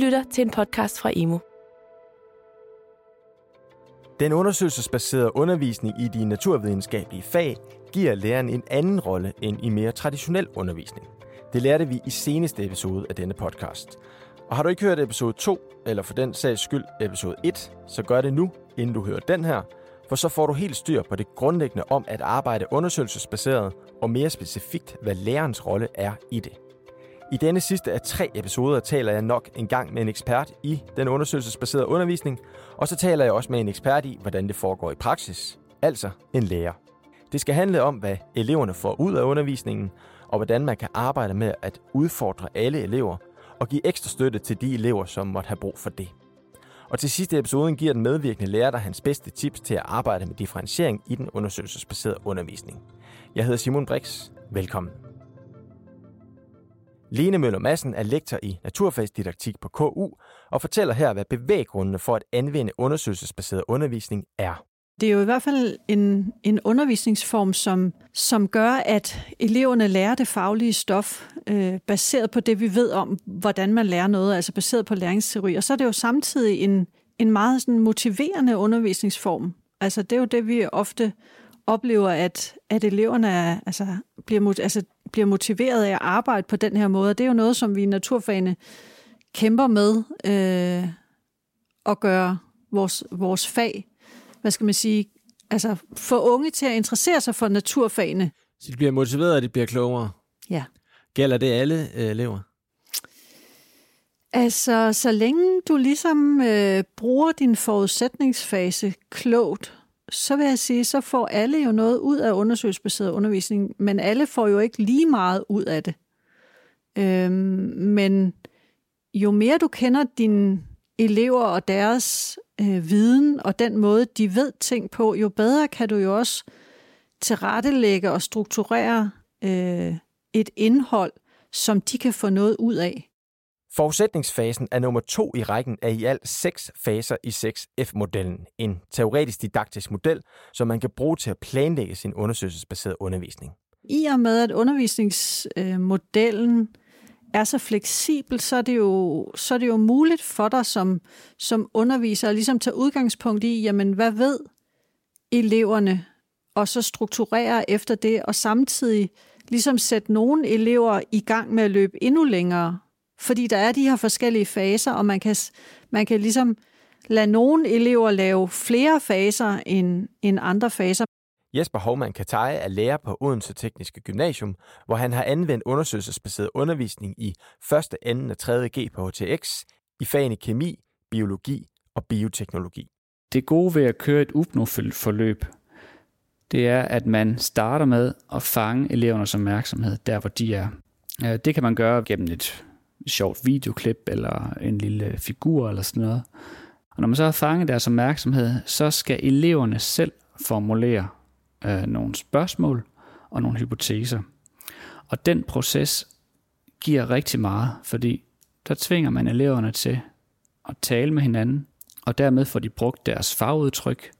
lytter til en podcast fra Emo. Den undersøgelsesbaserede undervisning i de naturvidenskabelige fag giver læreren en anden rolle end i mere traditionel undervisning. Det lærte vi i seneste episode af denne podcast. Og har du ikke hørt episode 2, eller for den sags skyld episode 1, så gør det nu, inden du hører den her, for så får du helt styr på det grundlæggende om at arbejde undersøgelsesbaseret, og mere specifikt, hvad lærerens rolle er i det. I denne sidste af tre episoder taler jeg nok en gang med en ekspert i den undersøgelsesbaserede undervisning, og så taler jeg også med en ekspert i, hvordan det foregår i praksis, altså en lærer. Det skal handle om, hvad eleverne får ud af undervisningen, og hvordan man kan arbejde med at udfordre alle elever og give ekstra støtte til de elever, som måtte have brug for det. Og til sidste episoden giver den medvirkende lærer dig hans bedste tips til at arbejde med differentiering i den undersøgelsesbaserede undervisning. Jeg hedder Simon Brix. Velkommen. Lene Møller Madsen er lektor i naturfagsdidaktik på KU og fortæller her, hvad bevæggrundene for at anvende undersøgelsesbaseret undervisning er. Det er jo i hvert fald en, en undervisningsform, som, som gør, at eleverne lærer det faglige stof øh, baseret på det, vi ved om, hvordan man lærer noget, altså baseret på læringsteori. Og så er det jo samtidig en, en meget sådan motiverende undervisningsform. Altså det er jo det, vi ofte oplever, at, at eleverne er, altså, bliver, altså, bliver motiveret af at arbejde på den her måde. Det er jo noget, som vi i naturfagene kæmper med øh, at gøre vores, vores fag, hvad skal man sige, altså få unge til at interessere sig for naturfagene. Så de bliver motiveret, og de bliver klogere? Ja. Gælder det alle øh, elever? Altså, så længe du ligesom øh, bruger din forudsætningsfase klogt, så vil jeg sige, så får alle jo noget ud af undersøgelsesbaseret undervisning, men alle får jo ikke lige meget ud af det. Øhm, men jo mere du kender dine elever og deres øh, viden og den måde, de ved ting på, jo bedre kan du jo også tilrettelægge og strukturere øh, et indhold, som de kan få noget ud af. Forudsætningsfasen er nummer to i rækken af i alt seks faser i 6F-modellen. En teoretisk didaktisk model, som man kan bruge til at planlægge sin undersøgelsesbaserede undervisning. I og med, at undervisningsmodellen øh, er så fleksibel, så er det jo, så er det jo muligt for dig som, som underviser ligesom at ligesom tage udgangspunkt i, jamen hvad ved eleverne, og så strukturere efter det, og samtidig ligesom sætte nogle elever i gang med at løbe endnu længere fordi der er de her forskellige faser, og man kan, man kan ligesom lade nogle elever lave flere faser end, end andre faser. Jesper Hovman Katai er lærer på Odense Tekniske Gymnasium, hvor han har anvendt undersøgelsesbaseret undervisning i 1., 2. og 3. G på HTX i fagene kemi, biologi og bioteknologi. Det gode ved at køre et UPNO-forløb, det er, at man starter med at fange elevernes opmærksomhed der, hvor de er. Det kan man gøre gennem et sjovt videoklip eller en lille figur eller sådan noget. Og når man så har fanget deres opmærksomhed, så skal eleverne selv formulere øh, nogle spørgsmål og nogle hypoteser. Og den proces giver rigtig meget, fordi der tvinger man eleverne til at tale med hinanden, og dermed får de brugt deres fagudtryk,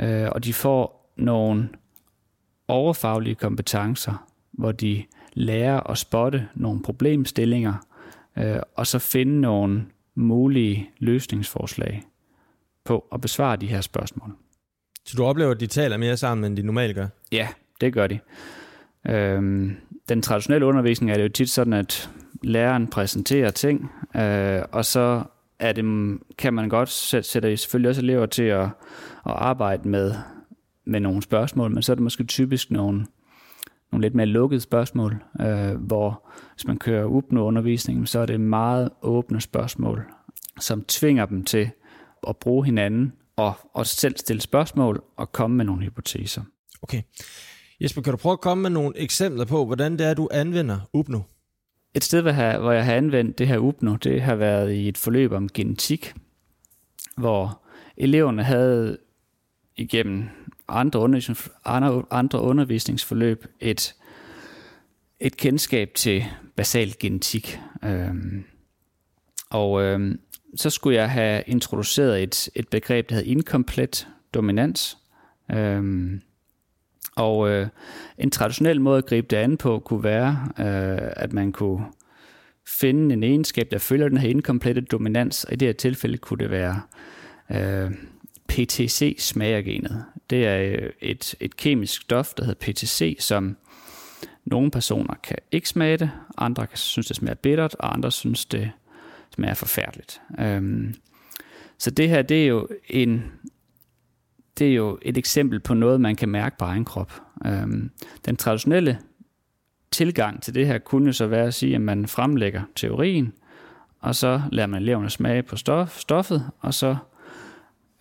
øh, og de får nogle overfaglige kompetencer, hvor de lærer at spotte nogle problemstillinger, øh, og så finde nogle mulige løsningsforslag på at besvare de her spørgsmål. Så du oplever, at de taler mere sammen, end de normalt gør? Ja, det gør de. Øhm, den traditionelle undervisning er det jo tit sådan, at læreren præsenterer ting, øh, og så er det, kan man godt sætte, sætte selvfølgelig også elever til at, at arbejde med, med nogle spørgsmål, men så er det måske typisk nogle nogle lidt mere lukkede spørgsmål, øh, hvor hvis man kører UPNO undervisning, så er det meget åbne spørgsmål, som tvinger dem til at bruge hinanden og, og selv stille spørgsmål og komme med nogle hypoteser. Okay. Jesper, kan du prøve at komme med nogle eksempler på, hvordan det er, du anvender UPNO? Et sted, hvor jeg har anvendt det her UPNO, det har været i et forløb om genetik, hvor eleverne havde igennem andre, undervisnings, andre, andre undervisningsforløb et, et kendskab til basal genetik. Øhm, og øhm, så skulle jeg have introduceret et, et begreb, der hedder inkomplet dominans. Øhm, og øh, en traditionel måde at gribe det an på kunne være, øh, at man kunne finde en egenskab, der følger den her inkomplette dominans, og i det her tilfælde kunne det være øh, PTC-smagergenet. Det er øh, et, et kemisk stof, der hedder PTC, som nogle personer kan ikke smage det, andre kan synes, det smager bittert, og andre synes, det smager forfærdeligt. Øhm, så det her, det er jo en det er jo et eksempel på noget, man kan mærke på egen krop. Øhm, den traditionelle tilgang til det her kunne så være at sige, at man fremlægger teorien, og så lader man eleverne smage på stof, stoffet, og så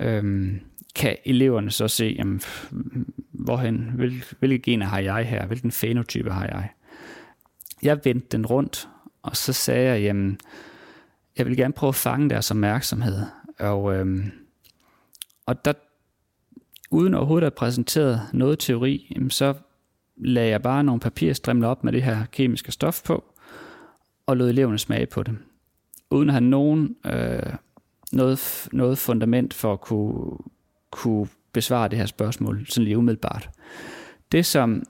øhm, kan eleverne så se, jamen, hvorhen, hvil, hvilke gener har jeg her, hvilken fenotype har jeg. Jeg vendte den rundt, og så sagde jeg, jamen, jeg vil gerne prøve at fange deres opmærksomhed. Og, øhm, og der, uden overhovedet at præsentere noget teori, jamen, så lagde jeg bare nogle papirstrimler op med det her kemiske stof på, og lod eleverne smage på det. Uden at have nogen, øh, noget, noget fundament for at kunne, kunne besvare det her spørgsmål sådan lige umiddelbart. Det, som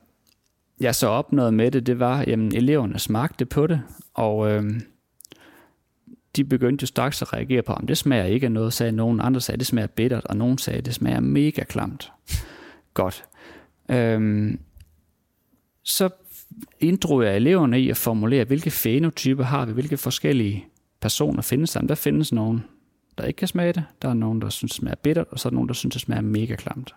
jeg så opnåede med det, det var, at eleverne smagte på det, og øh, de begyndte jo straks at reagere på, om det smager ikke af noget, sagde nogen. Andre sagde, det smager bittert, og nogen sagde, det smager mega klamt. Godt. Øhm, så inddrog jeg eleverne i at formulere, hvilke fenotyper har vi, hvilke forskellige personer findes der. Der findes nogen, der ikke kan smage det. Der er nogen, der synes, det smager bittert, og så er der nogen, der synes, det smager mega klamt.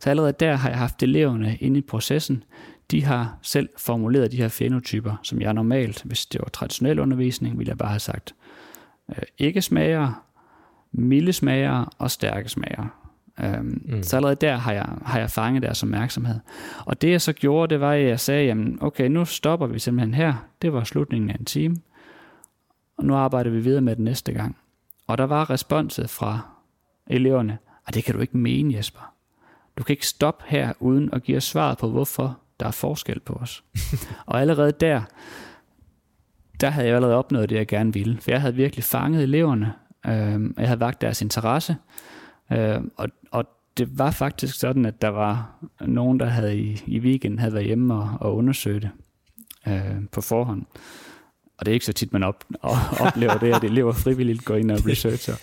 Så allerede der har jeg haft eleverne inde i processen. De har selv formuleret de her fenotyper, som jeg normalt, hvis det var traditionel undervisning, ville jeg bare have sagt, øh, ikke smager, milde smager og stærke smager. Øhm, mm. Så allerede der har jeg, har jeg fanget deres opmærksomhed. Og det jeg så gjorde, det var, at jeg sagde, jamen, okay, nu stopper vi simpelthen her. Det var slutningen af en time. Og nu arbejder vi videre med det næste gang. Og der var responset fra eleverne, og det kan du ikke mene, Jesper. Du kan ikke stoppe her, uden at give os svaret på, hvorfor der er forskel på os. og allerede der, der havde jeg allerede opnået det, jeg gerne ville. For jeg havde virkelig fanget eleverne. Øh, jeg havde vagt deres interesse. Øh, og, og det var faktisk sådan, at der var nogen, der havde i, i weekenden havde været hjemme og, og undersøgt det øh, på forhånd. Og det er ikke så tit, man op, oplever det, at elever frivilligt går ind og researcher.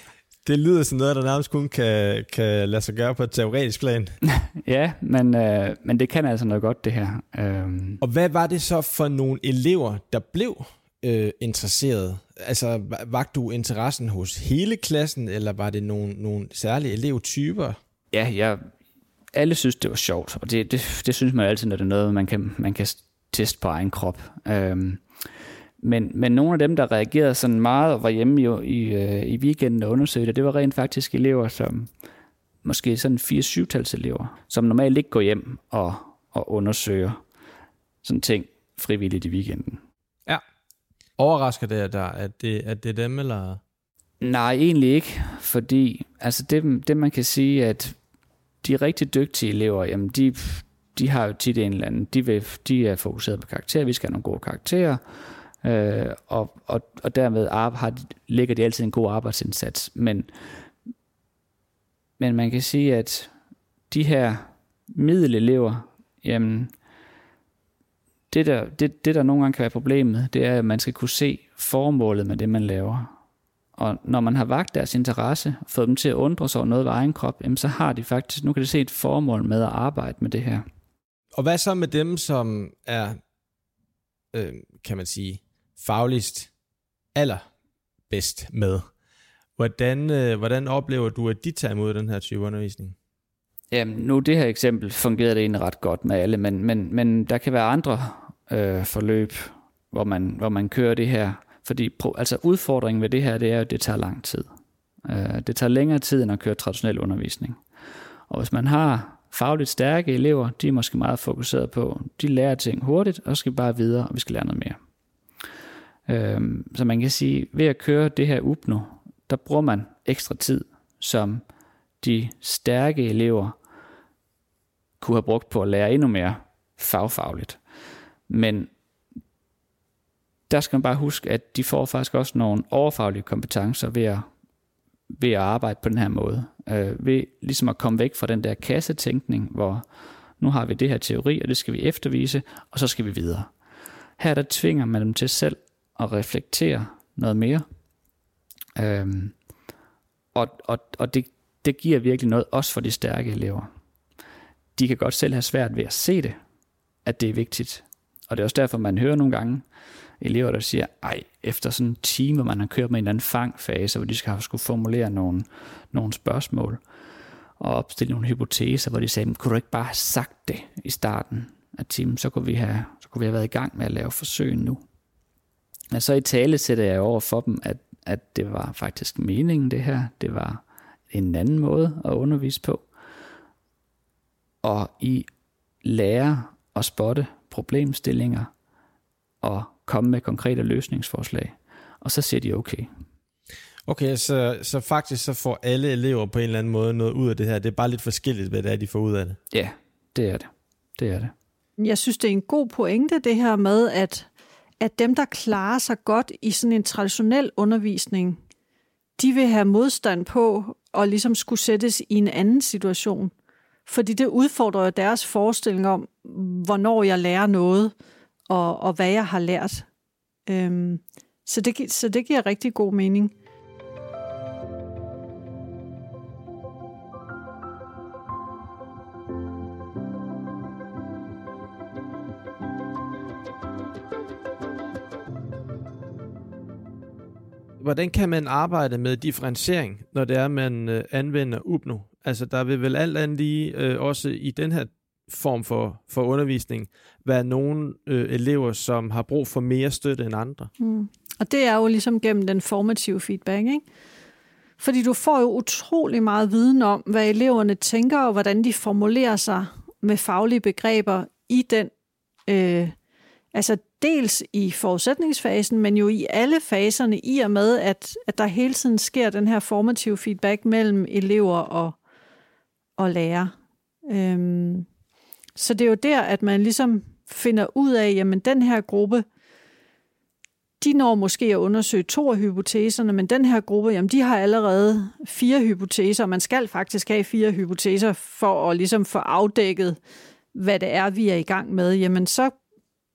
Det lyder som noget, der nærmest kun kan, kan lade sig gøre på et teoretisk plan. ja, men, øh, men det kan altså noget godt, det her. Øhm. Og hvad var det så for nogle elever, der blev øh, interesseret? Altså, var du interessen hos hele klassen, eller var det nogle, nogle særlige elevtyper? Ja, jeg, alle synes, det var sjovt, og det, det, det synes man altid, når det er noget, man kan, man kan teste på egen krop. Øhm, men, men nogle af dem, der reagerede sådan meget og var hjemme i, i, øh, i weekenden og undersøgte, det var rent faktisk elever, som måske sådan 4-7-tals elever, som normalt ikke går hjem og, og undersøger sådan ting frivilligt i weekenden. Ja. Overrasker det, at, der, at, det, at det er dem, eller? Nej, egentlig ikke, fordi altså det, det man kan sige, at de rigtig dygtige elever, jamen de, de har jo tit en eller anden, de, vil, de er fokuseret på karakterer, vi skal have nogle gode karakterer, øh, og, og, og dermed har, ligger de altid en god arbejdsindsats. Men, men man kan sige, at de her middelelever, jamen, det der, det, det der nogle gange kan være problemet, det er, at man skal kunne se formålet med det, man laver. Og når man har vagt deres interesse, fået dem til at undre sig over noget ved egen krop, jamen så har de faktisk, nu kan de se et formål med at arbejde med det her. Og hvad så med dem, som er, øh, kan man sige, fagligst allerbedst med. Hvordan, øh, hvordan oplever du, at de tager imod den her type undervisning? Jamen, nu det her eksempel fungerede det egentlig ret godt med alle, men, men, men der kan være andre øh, forløb, hvor man, hvor man kører det her. Fordi altså udfordringen ved det her, det er, at det tager lang tid. Øh, det tager længere tid end at køre traditionel undervisning. Og hvis man har fagligt stærke elever, de er måske meget fokuseret på, de lærer ting hurtigt, og skal bare videre, og vi skal lære noget mere. Øhm, så man kan sige, ved at køre det her UPNO, der bruger man ekstra tid, som de stærke elever kunne have brugt på at lære endnu mere fagfagligt. Men der skal man bare huske, at de får faktisk også nogle overfaglige kompetencer ved at, ved at arbejde på den her måde. Øh, ved ligesom at komme væk fra den der kassetænkning, hvor nu har vi det her teori, og det skal vi eftervise, og så skal vi videre. Her der tvinger man dem til selv at reflektere noget mere. Øhm, og og, og det, det giver virkelig noget, også for de stærke elever. De kan godt selv have svært ved at se det, at det er vigtigt. Og det er også derfor, man hører nogle gange elever, der siger, ej, efter sådan en time, hvor man har kørt med en eller anden fangfase, hvor de skal have skulle formulere nogle, nogle spørgsmål, og opstille nogle hypoteser, hvor de sagde, kunne du ikke bare have sagt det i starten af timen, så kunne vi have, så kunne vi have været i gang med at lave forsøg nu. Men så i tale sætter jeg over for dem, at, at det var faktisk meningen det her, det var en anden måde at undervise på. Og I lærer at spotte problemstillinger og komme med konkrete løsningsforslag. Og så siger de okay. Okay, så, så faktisk så får alle elever på en eller anden måde noget ud af det her. Det er bare lidt forskelligt, hvad det er, de får ud af det. Ja, det er det. Det er det. Jeg synes, det er en god pointe, det her med, at, at dem, der klarer sig godt i sådan en traditionel undervisning, de vil have modstand på og ligesom skulle sættes i en anden situation. Fordi det udfordrer deres forestilling om, hvornår jeg lærer noget, og, og hvad jeg har lært. Øhm, så, det, så det giver rigtig god mening. Hvordan kan man arbejde med differentiering, når det er, man øh, anvender UBNO? Altså, der vil vel alt andet lige øh, også i den her form for, for undervisning være nogle øh, elever, som har brug for mere støtte end andre. Mm. Og det er jo ligesom gennem den formative feedback, ikke? Fordi du får jo utrolig meget viden om, hvad eleverne tænker, og hvordan de formulerer sig med faglige begreber i den, øh, altså dels i forudsætningsfasen, men jo i alle faserne, i og med, at, at der hele tiden sker den her formative feedback mellem elever og, og lærer. Øhm, så det er jo der, at man ligesom finder ud af, jamen den her gruppe, de når måske at undersøge to af hypoteserne, men den her gruppe, jamen de har allerede fire hypoteser, og man skal faktisk have fire hypoteser for at ligesom få afdækket, hvad det er, vi er i gang med. Jamen så,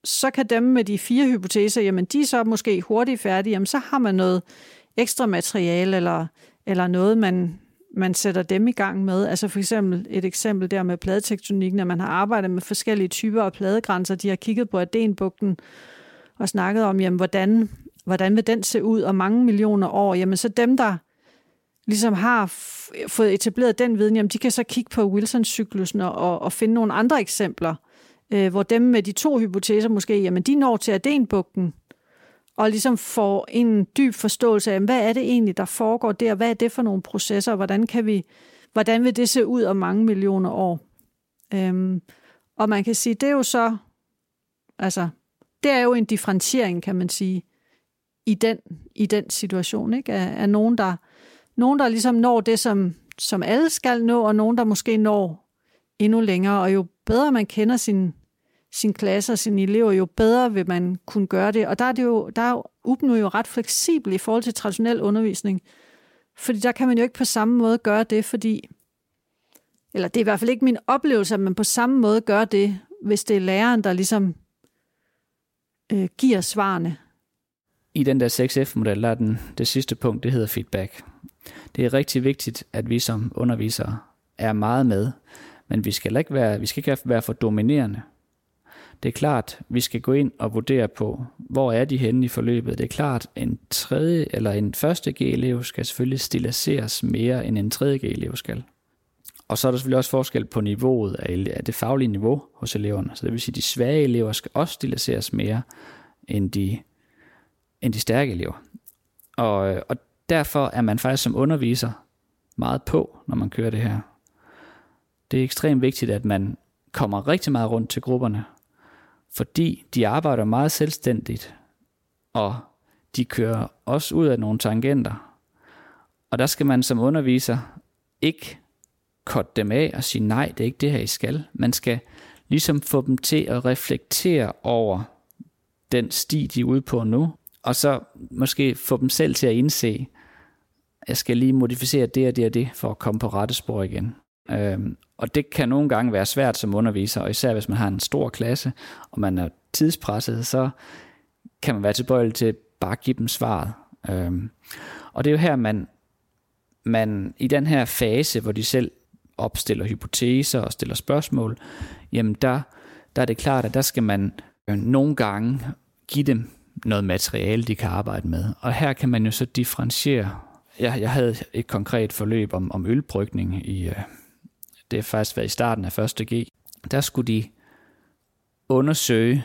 så kan dem med de fire hypoteser, jamen de er så måske hurtigt færdige, jamen så har man noget ekstra materiale eller, eller noget, man, man sætter dem i gang med. Altså for eksempel et eksempel der med pladetektonikken, at man har arbejdet med forskellige typer af pladegrænser. De har kigget på Adenbugten og snakket om, jamen, hvordan, hvordan vil den se ud om mange millioner år. Jamen så dem, der ligesom har fået etableret den viden, jamen de kan så kigge på Wilson-cyklusen og, og finde nogle andre eksempler, øh, hvor dem med de to hypoteser måske, jamen de når til Adenbugten, og ligesom får en dyb forståelse af, hvad er det egentlig, der foregår der? Hvad er det for nogle processer? Hvordan, kan vi, hvordan vil det se ud om mange millioner år? Øhm, og man kan sige, det er jo så, altså, det er jo en differentiering, kan man sige, i den, i den situation, ikke? Af, af nogen, der, nogen, der ligesom når det, som, som alle skal nå, og nogen, der måske når endnu længere. Og jo bedre man kender sin, sin klasse og sine elever, jo bedre vil man kunne gøre det. Og der er, det jo, der er UPNO jo ret fleksibel i forhold til traditionel undervisning. Fordi der kan man jo ikke på samme måde gøre det, fordi, eller det er i hvert fald ikke min oplevelse, at man på samme måde gør det, hvis det er læreren, der ligesom øh, giver svarene. I den der 6F-model, der er den, det sidste punkt, det hedder feedback. Det er rigtig vigtigt, at vi som undervisere er meget med, men vi skal ikke være, vi skal ikke være for dominerende. Det er klart, vi skal gå ind og vurdere på, hvor er de henne i forløbet. Det er klart, en tredje eller en første G-elev skal selvfølgelig stiliseres mere, end en tredje G-elev skal. Og så er der selvfølgelig også forskel på niveauet af det faglige niveau hos eleverne. Så det vil sige, at de svage elever skal også stiliseres mere end de, end de stærke elever. Og, øh, og derfor er man faktisk som underviser meget på, når man kører det her. Det er ekstremt vigtigt, at man kommer rigtig meget rundt til grupperne, fordi de arbejder meget selvstændigt, og de kører også ud af nogle tangenter. Og der skal man som underviser ikke korte dem af og sige, nej, det er ikke det her, I skal. Man skal ligesom få dem til at reflektere over den sti, de er ude på nu, og så måske få dem selv til at indse, at jeg skal lige modificere det og det og det, for at komme på rette spor igen. Øhm, og det kan nogle gange være svært som underviser, og især hvis man har en stor klasse, og man er tidspresset, så kan man være tilbøjelig til bare give dem svaret. Øhm, og det er jo her, man, man i den her fase, hvor de selv opstiller hypoteser og stiller spørgsmål, jamen der, der er det klart, at der skal man øh, nogle gange give dem noget materiale, de kan arbejde med. Og her kan man jo så differentiere. Jeg, jeg havde et konkret forløb om, om ølbrygning i, øh, det er faktisk været i starten af 1. G. Der skulle de undersøge,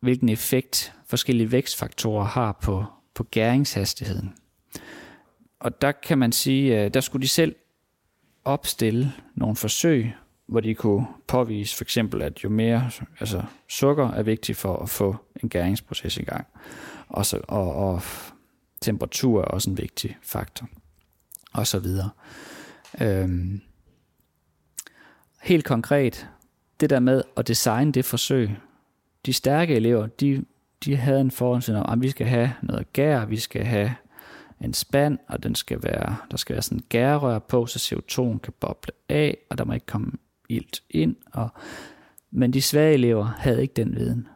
hvilken effekt forskellige vækstfaktorer har på, på gæringshastigheden. Og der kan man sige, øh, der skulle de selv opstille nogle forsøg, hvor de kunne påvise for eksempel, at jo mere altså sukker er vigtigt for at få en gæringsproces i gang. Og, så, og, og temperatur er også en vigtig faktor. Og så videre. Øhm, helt konkret, det der med at designe det forsøg. De stærke elever, de, de havde en forhåndssyn om, at vi skal have noget gær, vi skal have en spand, og den skal være, der skal være sådan en gærrør på, så CO2 kan boble af, og der må ikke komme ilt ind. Og, men de svage elever havde ikke den viden.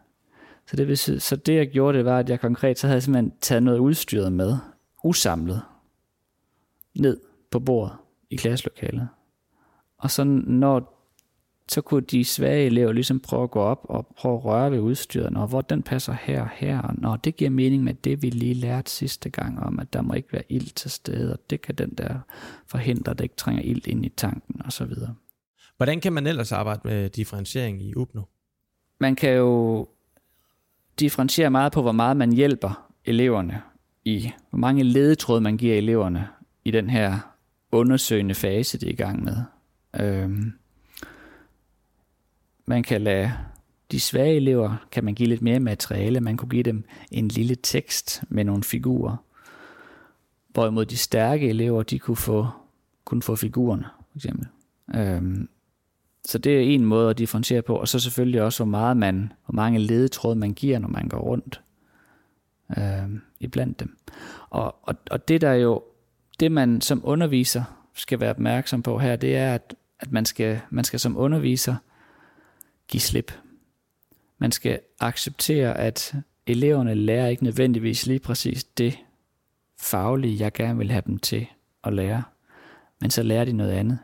Så det, vil, så det jeg gjorde, det var, at jeg konkret så havde jeg simpelthen taget noget udstyret med, usamlet, ned på bordet i klasselokalet. Og så når så kunne de svage elever ligesom prøve at gå op og prøve at røre ved udstyret, og hvor den passer her og her, og når det giver mening med det, vi lige lærte sidste gang om, at der må ikke være ild til stede, og det kan den der forhindre, at det ikke trænger ild ind i tanken, og så videre. Hvordan kan man ellers arbejde med differentiering i UPNO? Man kan jo differentiere meget på, hvor meget man hjælper eleverne i, hvor mange ledetråde man giver eleverne i den her undersøgende fase, de er i gang med. Øhm, man kan lade de svage elever, kan man give lidt mere materiale. Man kunne give dem en lille tekst med nogle figurer. Hvorimod de stærke elever, de kunne få, kunne få figurerne, for eksempel. Øhm, så det er en måde at differentiere på, og så selvfølgelig også, hvor, meget man, hvor mange ledetråde man giver, når man går rundt øhm, iblandt dem. Og, og, og det der jo, det man som underviser skal være opmærksom på her, det er, at, at man, skal, man skal som underviser give slip. Man skal acceptere, at eleverne lærer ikke nødvendigvis lige præcis det faglige, jeg gerne vil have dem til at lære, men så lærer de noget andet.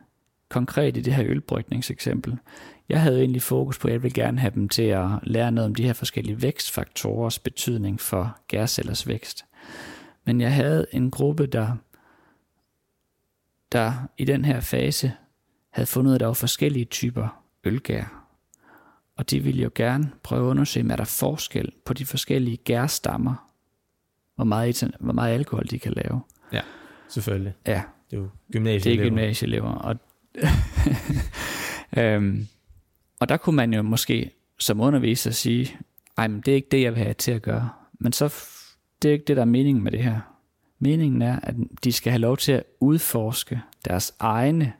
Konkret i det her ølbrygningseksempel, jeg havde egentlig fokus på, at jeg vil gerne have dem til at lære noget om de her forskellige vækstfaktorers betydning for gærcellers vækst. Men jeg havde en gruppe, der, der i den her fase havde fundet, at der var forskellige typer ølgær og de ville jo gerne prøve at undersøge, er der forskel på de forskellige gærstammer, hvor meget, hvor meget alkohol de kan lave. Ja, selvfølgelig. Ja. Det er jo gymnasieelever. Det er gymnasieelever. Og, øhm, og der kunne man jo måske som underviser sige, ej, men det er ikke det, jeg vil have til at gøre. Men så, det er ikke det, der er meningen med det her. Meningen er, at de skal have lov til at udforske deres egne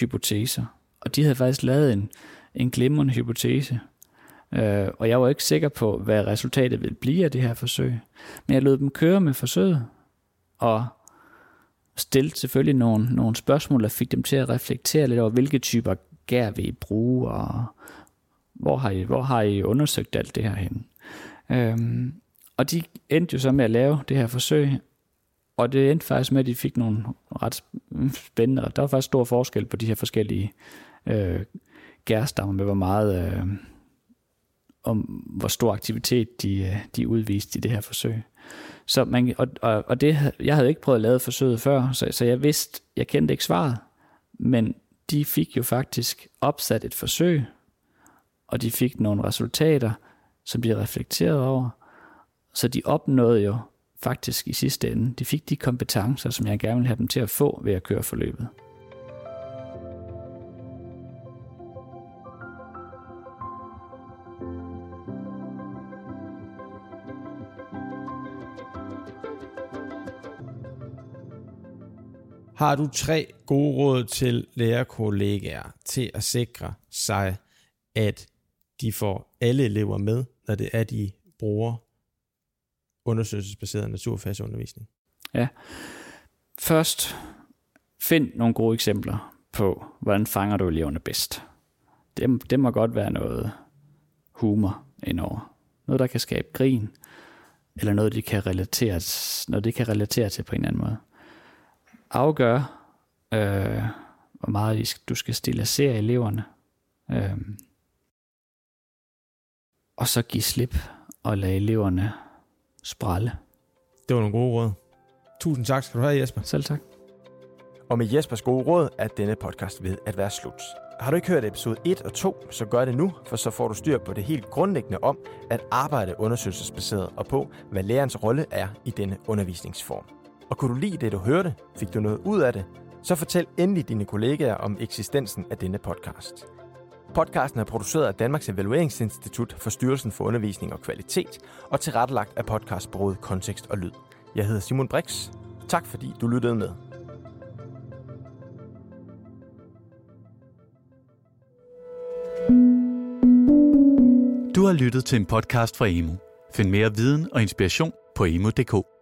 hypoteser. Og de havde faktisk lavet en, en glimrende hypotese. Øh, og jeg var ikke sikker på, hvad resultatet ville blive af det her forsøg. Men jeg lod dem køre med forsøget, og stillede selvfølgelig nogle, nogle spørgsmål, der fik dem til at reflektere lidt over, hvilke typer gær vil I bruge, og hvor har I, hvor har I undersøgt alt det her hen. Øhm, og de endte jo så med at lave det her forsøg, og det endte faktisk med, at de fik nogle ret spændende, og der var faktisk stor forskel på de her forskellige øh, gærstammer med, hvor meget, øh, om hvor stor aktivitet de, øh, de udviste i det her forsøg. Så man, og, og, og det, jeg havde ikke prøvet at lave forsøget før, så, så jeg vidste, jeg kendte ikke svaret, men de fik jo faktisk opsat et forsøg, og de fik nogle resultater, som de reflekteret over, så de opnåede jo faktisk i sidste ende, de fik de kompetencer, som jeg gerne ville have dem til at få ved at køre forløbet. Har du tre gode råd til lærerkollegaer til at sikre sig, at de får alle elever med, når det er, de bruger undersøgelsesbaseret naturfagsundervisning? Ja. Først, find nogle gode eksempler på, hvordan fanger du eleverne bedst. Det, det må godt være noget humor indover. Noget, der kan skabe grin. eller noget, de kan relatere, noget, de kan relatere til på en eller anden måde. Afgør, øh, hvor meget du skal stilisere eleverne. Øh, og så give slip og lade eleverne sprælle. Det var nogle gode råd. Tusind tak skal du have, Jesper. Selv tak. Og med Jespers gode råd er denne podcast ved at være slut. Har du ikke hørt episode 1 og 2, så gør det nu, for så får du styr på det helt grundlæggende om at arbejde undersøgelsesbaseret og på, hvad lærerens rolle er i denne undervisningsform. Og kunne du lide det, du hørte, fik du noget ud af det, så fortæl endelig dine kollegaer om eksistensen af denne podcast. Podcasten er produceret af Danmarks Evalueringsinstitut for Styrelsen for Undervisning og Kvalitet og tilrettelagt af podcastbureauet Kontekst og Lyd. Jeg hedder Simon Brix. Tak fordi du lyttede med. Du har lyttet til en podcast fra Emo. Find mere viden og inspiration på emo.dk.